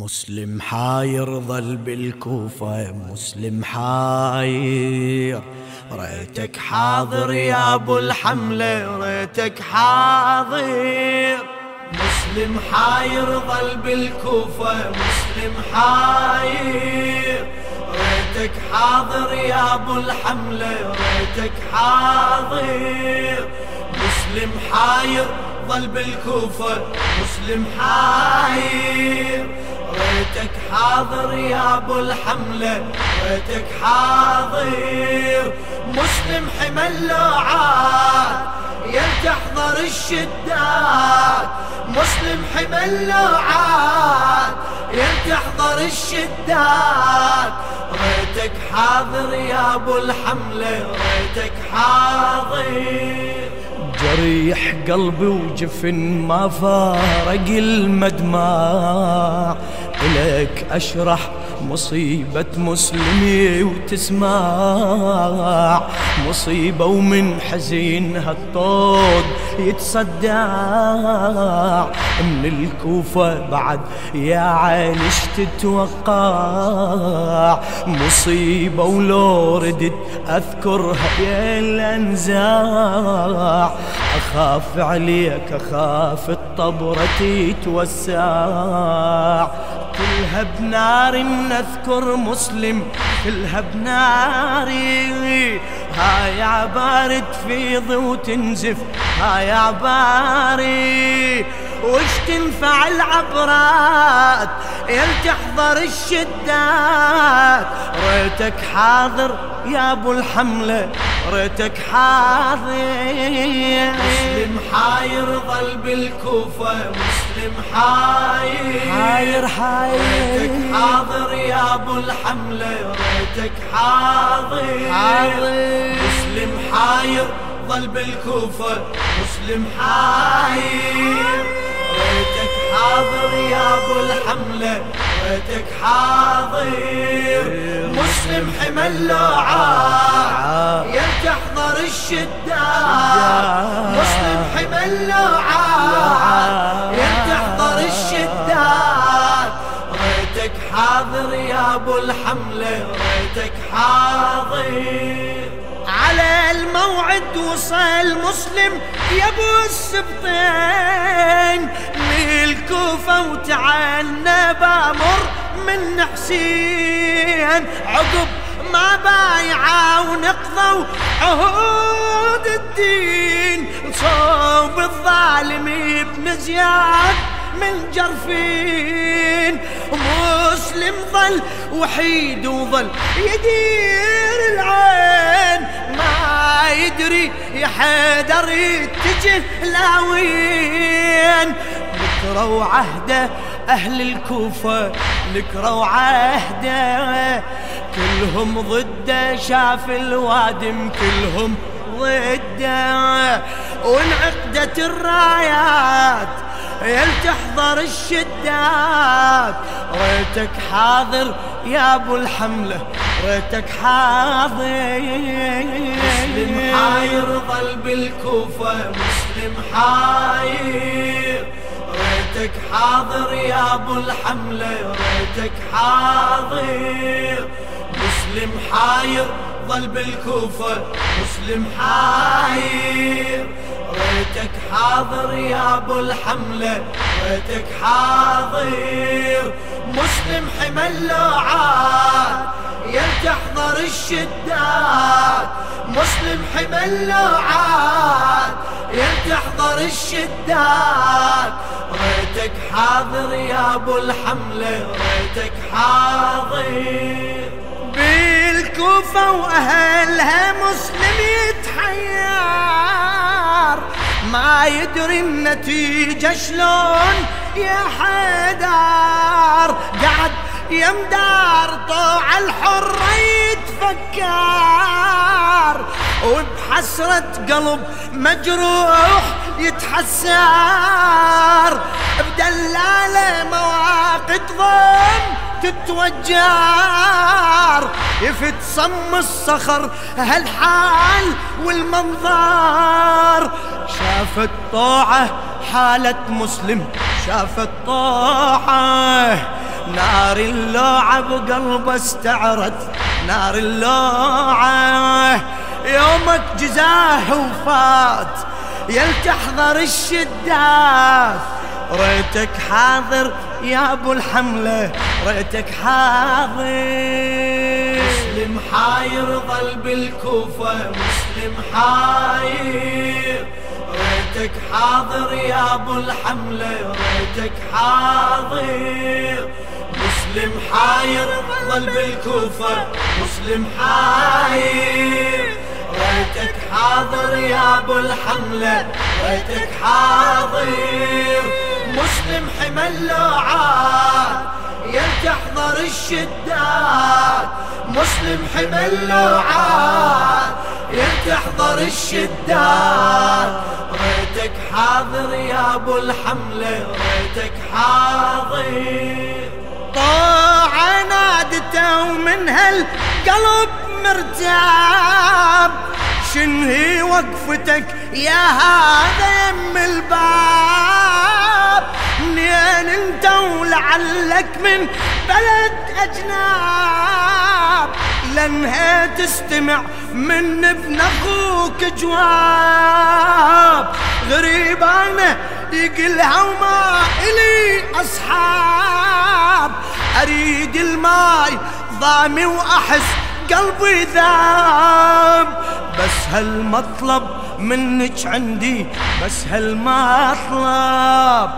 مسلم حاير ظل بالكوفة مسلم حاير. ريتك حاضر يا أبو الحملة ريتك حاضر. مسلم حاير ظل بالكوفة مسلم حاير. ريتك حاضر يا أبو الحملة ريتك حاضر. مسلم حاير ظل بالكوفة مسلم حاير. ريتك حاضر يا أبو الحملة ريتك حاضر. مسلم حمل لوعات يا تحضر الشدات مسلم حمل لوعات يا تحضر الشدات ريتك حاضر يا أبو الحملة ريتك حاضر. جريح قلبي وجفن ما فارق المدمع. إليك أشرح مصيبة مسلمي وتسمع. مصيبة ومن حزين هالطوق يتصدع. من الكوفة بعد يا عينش تتوقع. مصيبة ولو ردت أذكرها يا الأنزاع. أخاف عليك أخاف الطبرة تتوسع. كلها بنار نذكر مسلم كلها بناري هاي عبارة تفيض وتنزف هاي عباري وش تنفع العبرات؟ يل تحضر الشدات. ريتك حاضر يا أبو الحملة ريتك حاضر. مسلم حاير ظل بالكوفة مسلم حاير. حاير حاير. ريتك حاضر يا أبو الحملة ريتك حاضر. حاضر. مسلم حاير ظل بالكوفة مسلم حاير. ريتك حاضر يا أبو الحملة ريتك حاضر. مسلم حمل لوعا يا تحضر الشدات مسلم حمل لوعا يا تحضر الشدات ريتك حاضر يا أبو الحملة ريتك حاضر. على الموعد وصل مسلم يا أبو السبطين. للكوفة وتعنى بامر من حسين. عقب ما بايعوا ونقضوا عهود الدين. صوب الظالم ابن زياد من جرفين. مسلم ظل وحيد وظل يدير العين. ما يدري يا حيدر يتجه لاوين نكروا عهده أهل الكوفة نكروا عهده. كلهم ضده شاف الوادم كلهم ضده. وانعقدت الرايات يل تحضر الشدات. ريتك حاضر يا أبو الحملة ريتك حاضر. مسلم حاير ظل بالكوفة مسلم حاير. ريتك حاضر يا أبو الحملة ريتك حاضر. مسلم حاير ظل بالكوفة مسلم حاير. ريتك حاضر يا أبو الحملة ريتك حاضر. مسلم حمل لوعات يا تحضر الشدات مسلم حمل لوعات يا تحضر الشدات ريتك حاضر يا أبو الحملة ريتك حاضر. بالكوفة وأهلها مسلم يتحير. ما يدري النتيجة شلون يا حيدر قعد يمدار طوع الحر يتفكر. وبحسرة قلب مجروح يتحسر. بدلالة مواقد ضم تتوجر. يفت صم الصخر هالحال والمنظر. شافت طاعة حالة مسلم شافت طاعة نار اللوعة بقلبه استعرت نار اللوعة يومك جزاه وفات. يل تحضر الشدات ريتك حاضر يا ابو الحملة ريتك حاضر. مسلم حاير ظل بالكوفة مسلم حاير. ريتك حاضر يا ابو الحملة ريتك حاضر. مسلم حاير ظل بالكوفة مسلم حاير. ريتك حاضر يا ابو الحملة ريتك حاضر. مسلم حمل لوعات يا تحضر الشدات مسلم حمل لوعات يا تحضر الشدات ريتك حاضر يا أبو الحملة ريتك حاضر. طاعة نادته ومن هالقلب مرتاب شنهي وقفتك يا هذا يم الباب. منين انت ولعلك من بلد أجناب. لانها تستمع من ابن أخوك جواب. غريب أنا يقلها وما إلي أصحاب. أريد الماي ضامي وأحس قلبي ذاب. بس هالمطلب منك عندي بس هالمطلب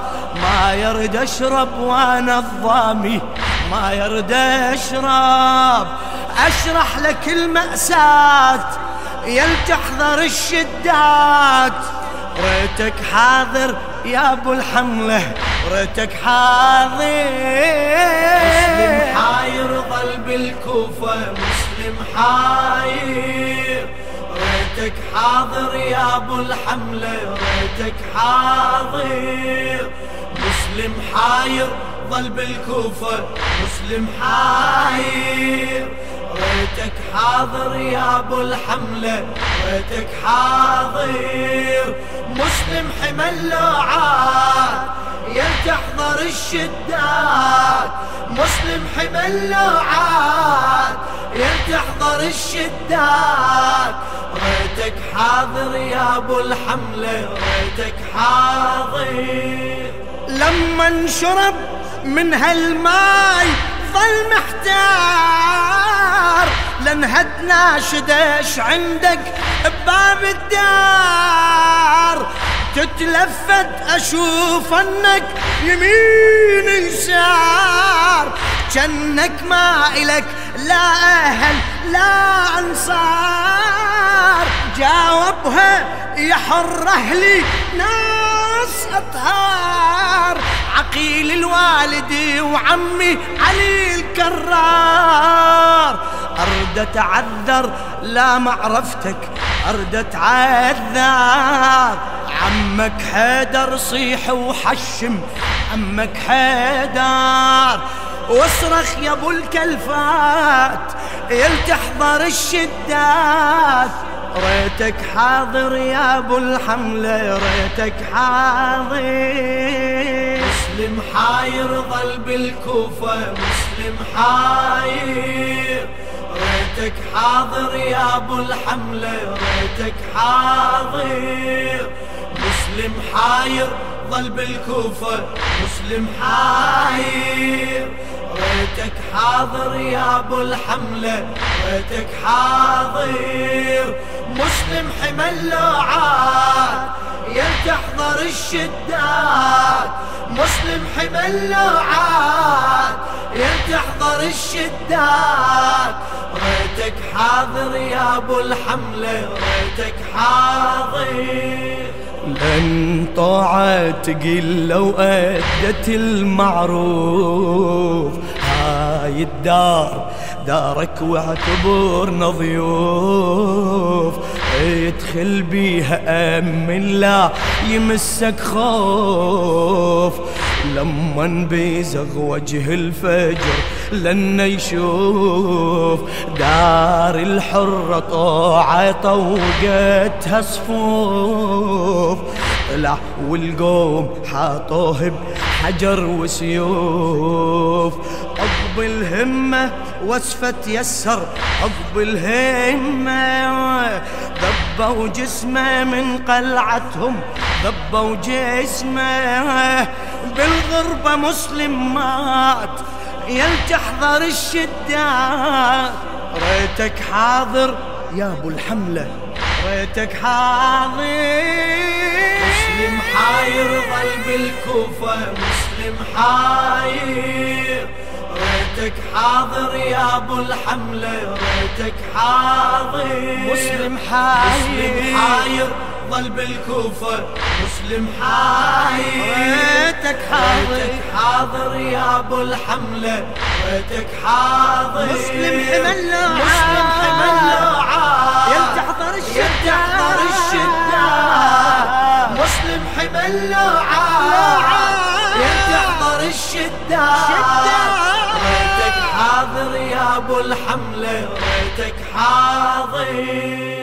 ما يرد أشرب وأنا الضامي. ما يرد أشرب. أشرح لك المأساة. يل تحضر الشدات. ريتك حاضر يا أبو الحملة. ريتك حاضر. مسلم حاير ظل بالكوفة مسلم حاير. ريتك حاضر يا أبو الحملة ريتك حاضر. مسلم حاير ظل بالكوفة مسلم حاير. ريتك حاضر يا أبو الحملة ريتك حاضر. مسلم حمل لوعات يا تحضر الشدات مسلم لوعات يا تحضر الشدات ريتك حاضر يا أبو الحملة ريتك حاضر. لما انشرب من هالماي ظل محتار لانهدنا شدش عندك بباب الدار. تتلفت أشوف أنك يمين يسار جنك ما إلك لا أهل لا أنصار. جاوبها يا حر أهلي ناس أطهار. عقيل الوالدي وعمي علي الكرار. أرد أتعذر لا معرفتك أرد أتعذر. عمك حيدر صيح وحشم عمك حيدر. واصرخ يا أبو الكلفات يل تحضر الشدات. ريتك حاضر يا أبو الحملة ريتك حاضر. مسلم حاير ظل بالكوفة مسلم حاير. ريتك حاضر يا أبو الحملة ريتك حاضر. مسلم حاير ظل بالكوفة مسلم حاير. ريتك حاضر يا أبو الحملة. ريتك حاضر. مسلم حمل لوعات يا تحضر الشدات مسلم حمل لوعات يا تحضر الشدات ريتك حاضر يا أبو الحملة ريتك حاضر. لن طاعة تقل لو أدت المعروف. هاي الدار دارك واعتبرنا ضيوف ادخل بيها أمن لا يمسك خوف. لما بيزغ وجه الفجر لن يشوف. دار الحرة طاعة طوقتها صفوف. طلع والقوم حاطوه بحجر وسيوف. عقب الهمة وصفة يسر عقب الهمة ذبوا جسمه من قلعتهم ذبوا جسمه بالغربة مسلم مات يل تحضر الشدات ريتك حاضر يا أبو الحملة ريتك حاضر. مسلم حاير ظل بالكوفة مسلم حاير. ريتك حاضر يا أبو الحملة ريتك حاضر. مسلم حاير مسلم حاير. ظل بالكوفة مسلم حاير. ريتك حاضر. ريتك حاضر يا أبو الحملة ريتك حاضر. مسلم حمل مسلم حمل يل تحضر الشدة. تحضر الشدة. الشدة ريتك حاضر يا أبو الحملة ريتك حاضر.